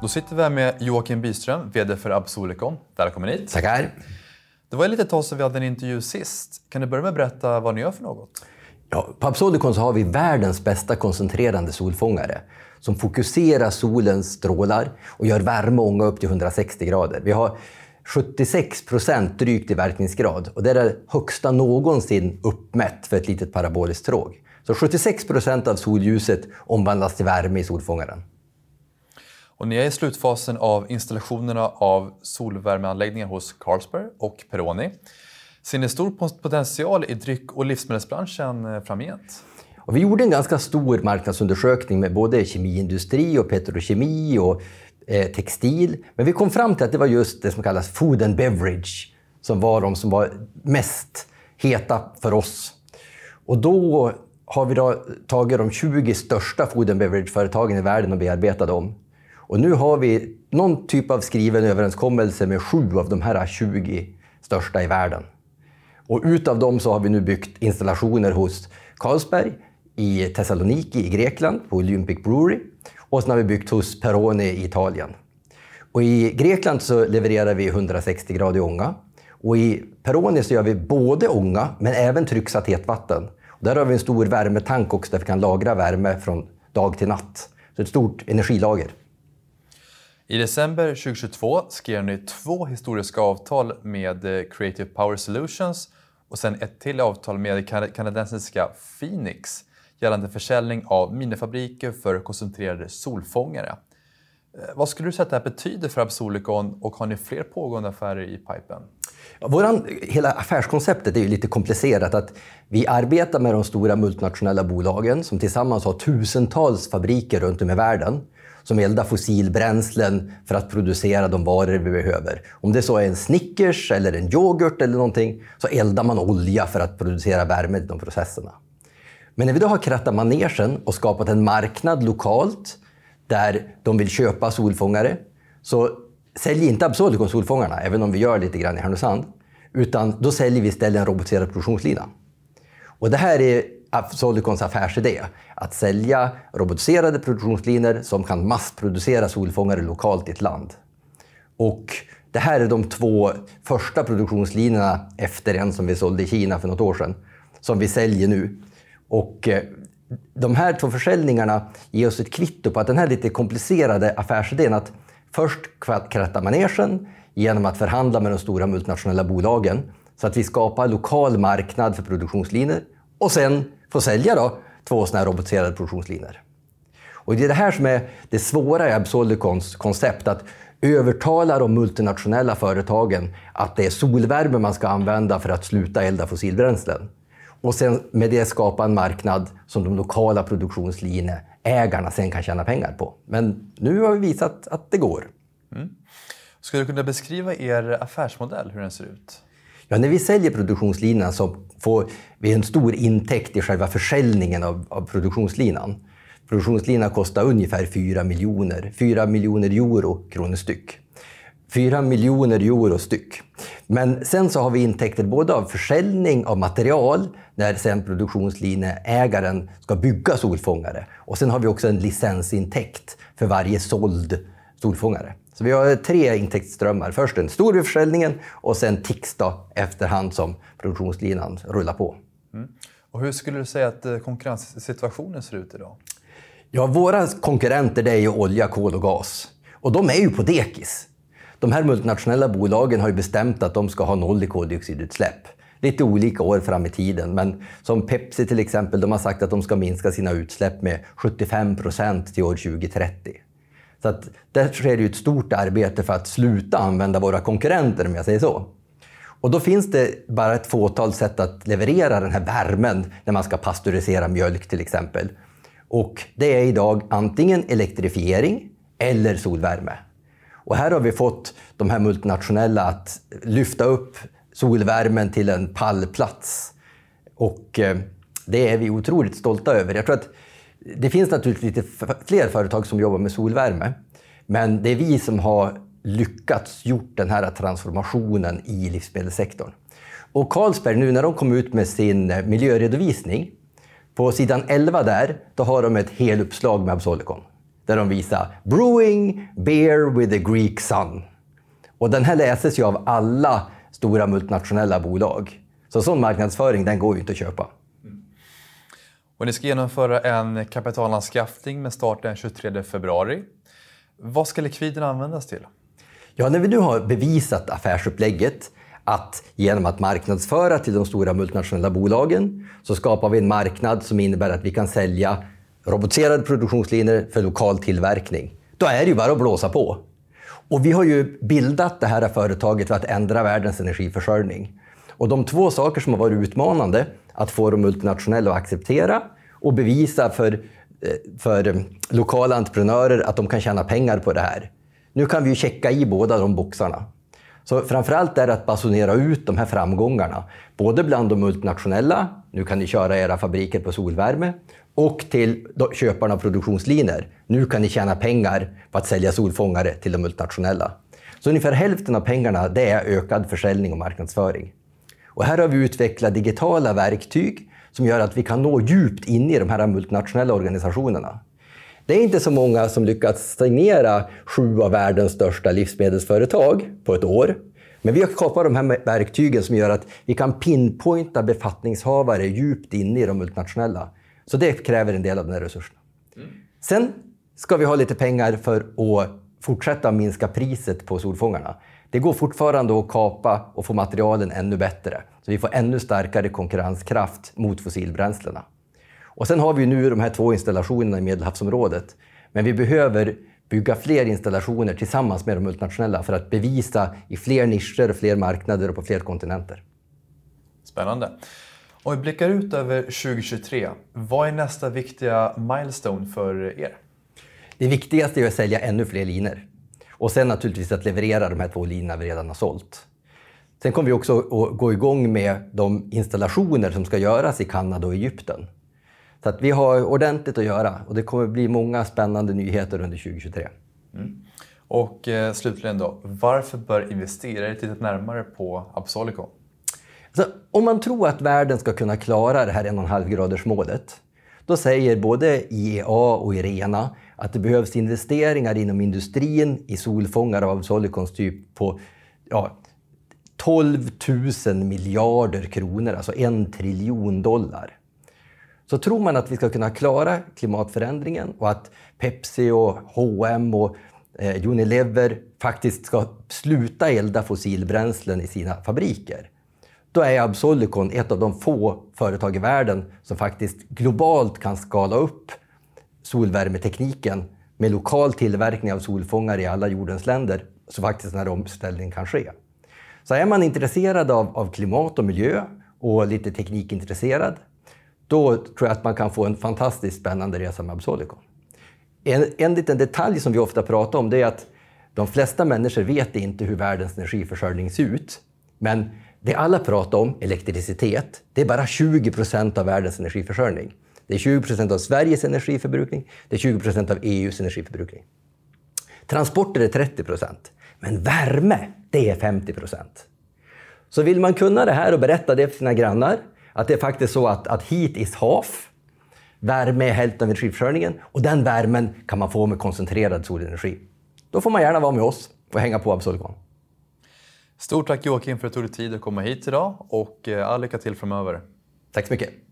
Då sitter vi här med Joakim Byström, VD för Absolicon. Välkommen hit. Tackar. Det var lite tag sedan vi hade en intervju sist. Kan du börja med att berätta vad ni gör för något? Ja, på Absolicon så har vi världens bästa koncentrerande solfångare som fokuserar solens strålar och gör värme och ånga upp till 160 grader. Vi har 76 procent drygt i verkningsgrad och det är det högsta någonsin uppmätt för ett litet paraboliskt tråg. Så 76 procent av solljuset omvandlas till värme i solfångaren. Och ni är i slutfasen av installationerna av solvärmeanläggningar hos Carlsberg och Peroni. Ser ni stor potential i dryck och livsmedelsbranschen eh, framgent? Och vi gjorde en ganska stor marknadsundersökning med både kemiindustri och petrokemi och eh, textil. Men vi kom fram till att det var just det som kallas food and beverage som var de som var mest heta för oss. Och då har vi då tagit de 20 största food and beverage-företagen i världen och bearbetat dem. Och nu har vi någon typ av skriven överenskommelse med sju av de här 20 största i världen. Och utav dem så har vi nu byggt installationer hos Carlsberg i Thessaloniki i Grekland, på Olympic Brewery. Och sen har vi byggt hos Peroni i Italien. Och I Grekland så levererar vi 160 grader ånga. Och I Peroni så gör vi både ånga, men även trycksatt hetvatten. Och där har vi en stor värmetank också, där vi kan lagra värme från dag till natt. Så ett stort energilager. I december 2022 skrev ni två historiska avtal med eh, Creative Power Solutions och sen ett till avtal med kanadensiska Phoenix gällande försäljning av minifabriker för koncentrerade solfångare. Eh, vad skulle du säga att det här betyder för Absolicon och har ni fler pågående affärer i pipen? Ja, våran, hela affärskonceptet är ju lite komplicerat. Att vi arbetar med de stora multinationella bolagen som tillsammans har tusentals fabriker runt om i världen som eldar fossilbränslen för att producera de varor vi behöver. Om det så är en Snickers eller en yoghurt eller någonting så eldar man olja för att producera värme i de processerna. Men när vi då har krattat manegen och skapat en marknad lokalt där de vill köpa solfångare så sälj inte Absolicon solfångarna, även om vi gör lite grann i Härnösand. Utan då säljer vi istället en robotiserad produktionslina. Och det här är Absolicons affärsidé. Att sälja robotiserade produktionslinor som kan massproducera solfångare lokalt i ett land. Och det här är de två första produktionslinorna efter en som vi sålde i Kina för något år sedan, som vi säljer nu. Och eh, de här två försäljningarna ger oss ett kvitto på att den här lite komplicerade affärsidén att först kratta manegen genom att förhandla med de stora multinationella bolagen så att vi skapar lokal marknad för produktionslinor och sen få sälja då, två sådana här robotiserade produktionslinjer. Och det är det här som är det svåra i Absolicons koncept, att övertala de multinationella företagen att det är solvärme man ska använda för att sluta elda fossilbränslen. Och sen med det skapa en marknad som de lokala produktionslinjeägarna sen kan tjäna pengar på. Men nu har vi visat att det går. Mm. Skulle du kunna beskriva er affärsmodell, hur den ser ut? Ja, när vi säljer produktionslinan så får vi en stor intäkt i själva försäljningen av, av produktionslinan. Produktionslinan kostar ungefär 4 miljoner, 4 miljoner euro kronor styck. 4 miljoner euro styck. Men sen så har vi intäkter både av försäljning av material, när sen produktionslineägaren ska bygga solfångare. Och sen har vi också en licensintäkt för varje såld solfångare. Så vi har tre intäktsströmmar. Först den stor vid försäljningen och sen TIX då, efterhand som produktionslinan rullar på. Mm. Och hur skulle du säga att eh, konkurrenssituationen ser ut idag? Ja, våra konkurrenter det är ju olja, kol och gas. Och de är ju på dekis. De här multinationella bolagen har ju bestämt att de ska ha noll i koldioxidutsläpp. Lite olika år fram i tiden, men som Pepsi till exempel, de har sagt att de ska minska sina utsläpp med 75 procent till år 2030. Så att där sker det ett stort arbete för att sluta använda våra konkurrenter, om jag säger så. Och då finns det bara ett fåtal sätt att leverera den här värmen när man ska pastörisera mjölk till exempel. Och det är idag antingen elektrifiering eller solvärme. Och här har vi fått de här multinationella att lyfta upp solvärmen till en pallplats. Och eh, det är vi otroligt stolta över. Jag tror att det finns naturligtvis lite fler företag som jobbar med solvärme. Men det är vi som har lyckats gjort den här transformationen i livsmedelssektorn. Och Carlsberg, nu när de kom ut med sin eh, miljöredovisning, på sidan 11 där, då har de ett heluppslag med Absolicon där de visar “Brewing beer with the Greek sun”. Och den här läses ju av alla stora multinationella bolag. Så sån marknadsföring den går ju inte att köpa. Och ni ska genomföra en kapitalanskaffning med start den 23 februari. Vad ska likviden användas till? Ja, när vi nu har bevisat affärsupplägget att genom att marknadsföra till de stora multinationella bolagen så skapar vi en marknad som innebär att vi kan sälja robotiserade produktionslinjer för lokal tillverkning. Då är det ju bara att blåsa på. Och vi har ju bildat det här företaget för att ändra världens energiförsörjning. Och de två saker som har varit utmanande att få de multinationella att acceptera och bevisa för, eh, för lokala entreprenörer att de kan tjäna pengar på det här. Nu kan vi ju checka i båda de boxarna. Så framförallt är det att basunera ut de här framgångarna, både bland de multinationella, nu kan ni köra era fabriker på solvärme, och till köparna av produktionslinjer. Nu kan ni tjäna pengar på att sälja solfångare till de multinationella. Så ungefär hälften av pengarna det är ökad försäljning och marknadsföring. Och här har vi utvecklat digitala verktyg som gör att vi kan nå djupt in i de här multinationella organisationerna. Det är inte så många som lyckats stagnera sju av världens största livsmedelsföretag på ett år. Men vi har skapat de här verktygen som gör att vi kan pinpointa befattningshavare djupt inne i de multinationella. Så det kräver en del av den här resursen. Mm. Sen ska vi ha lite pengar för att fortsätta minska priset på solfångarna. Det går fortfarande att kapa och få materialen ännu bättre. Så vi får ännu starkare konkurrenskraft mot fossilbränslena. Och sen har vi nu de här två installationerna i Medelhavsområdet. Men vi behöver bygga fler installationer tillsammans med de multinationella för att bevisa i fler nischer, fler marknader och på fler kontinenter. Spännande. Om vi blickar ut över 2023, vad är nästa viktiga milestone för er? Det viktigaste är att sälja ännu fler linor. Och sen naturligtvis att leverera de här två linorna vi redan har sålt. Sen kommer vi också att gå igång med de installationer som ska göras i Kanada och Egypten. Så att vi har ordentligt att göra och det kommer bli många spännande nyheter under 2023. Mm. Och eh, slutligen då, varför bör investerare titta närmare på Absolicon? Alltså, om man tror att världen ska kunna klara det här 1,5 graders målet då säger både IEA och IRENA att det behövs investeringar inom industrin i solfångare av Solicons typ på ja, 12 000 miljarder kronor, alltså en triljon dollar. Så tror man att vi ska kunna klara klimatförändringen och att Pepsi och H&M och eh, Unilever faktiskt ska sluta elda fossilbränslen i sina fabriker, då är Absolicon ett av de få företag i världen som faktiskt globalt kan skala upp solvärmetekniken med lokal tillverkning av solfångare i alla jordens länder, så faktiskt den här omställningen kan ske. Så är man intresserad av, av klimat och miljö och lite teknikintresserad, då tror jag att man kan få en fantastiskt spännande resa med Absolicon. En, en liten detalj som vi ofta pratar om det är att de flesta människor vet inte hur världens energiförsörjning ser ut. Men det alla pratar om, elektricitet, det är bara 20 procent av världens energiförsörjning. Det är 20 procent av Sveriges energiförbrukning, det är 20 procent av EUs energiförbrukning. Transporter är 30 procent, men värme, det är 50 procent. Så vill man kunna det här och berätta det för sina grannar, att det är faktiskt så att, att heat is half, värme är hälften av energiförsörjningen och den värmen kan man få med koncentrerad solenergi. Då får man gärna vara med oss och hänga på Absolicon. Stort tack Joakim för att du tog dig tid att komma hit idag och eh, all lycka till framöver. Tack så mycket.